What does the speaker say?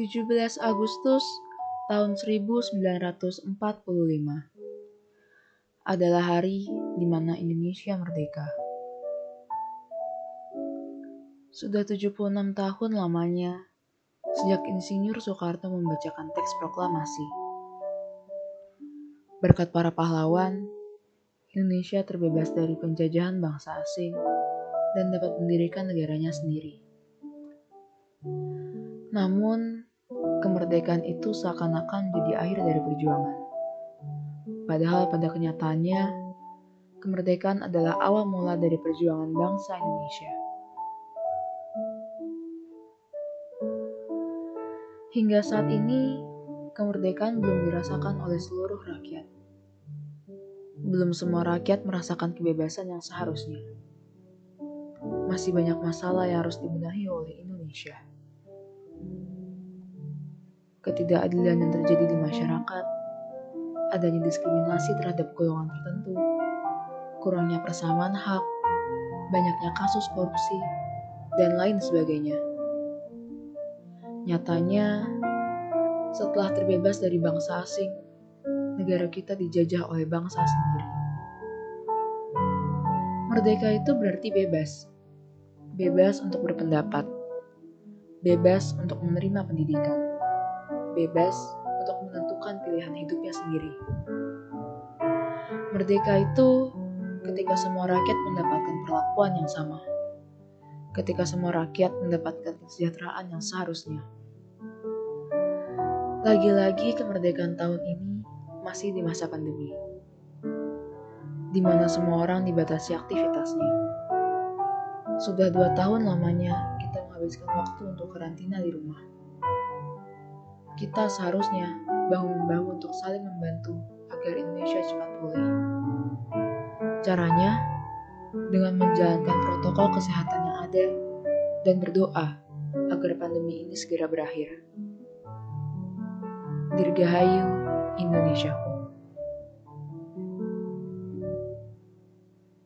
17 Agustus tahun 1945 adalah hari di mana Indonesia merdeka. Sudah 76 tahun lamanya sejak Insinyur Soekarno membacakan teks proklamasi. Berkat para pahlawan, Indonesia terbebas dari penjajahan bangsa asing dan dapat mendirikan negaranya sendiri. Namun, kemerdekaan itu seakan-akan jadi akhir dari perjuangan. Padahal pada kenyataannya, kemerdekaan adalah awal mula dari perjuangan bangsa Indonesia. Hingga saat ini, kemerdekaan belum dirasakan oleh seluruh rakyat. Belum semua rakyat merasakan kebebasan yang seharusnya. Masih banyak masalah yang harus dibenahi oleh Indonesia. Ketidakadilan yang terjadi di masyarakat, adanya diskriminasi terhadap golongan tertentu, kurangnya persamaan hak, banyaknya kasus korupsi, dan lain sebagainya. Nyatanya, setelah terbebas dari bangsa asing, negara kita dijajah oleh bangsa sendiri. Merdeka itu berarti bebas. Bebas untuk berpendapat. Bebas untuk menerima pendidikan. Bebas untuk menentukan pilihan hidupnya sendiri. Merdeka itu ketika semua rakyat mendapatkan perlakuan yang sama ketika semua rakyat mendapatkan kesejahteraan yang seharusnya. Lagi-lagi kemerdekaan tahun ini masih di masa pandemi, di mana semua orang dibatasi aktivitasnya. Sudah dua tahun lamanya kita menghabiskan waktu untuk karantina di rumah. Kita seharusnya bahu-membahu untuk saling membantu agar Indonesia cepat pulih. Caranya, dengan menjalankan protokol kesehatan yang ada dan berdoa agar pandemi ini segera berakhir. Dirgahayu Indonesia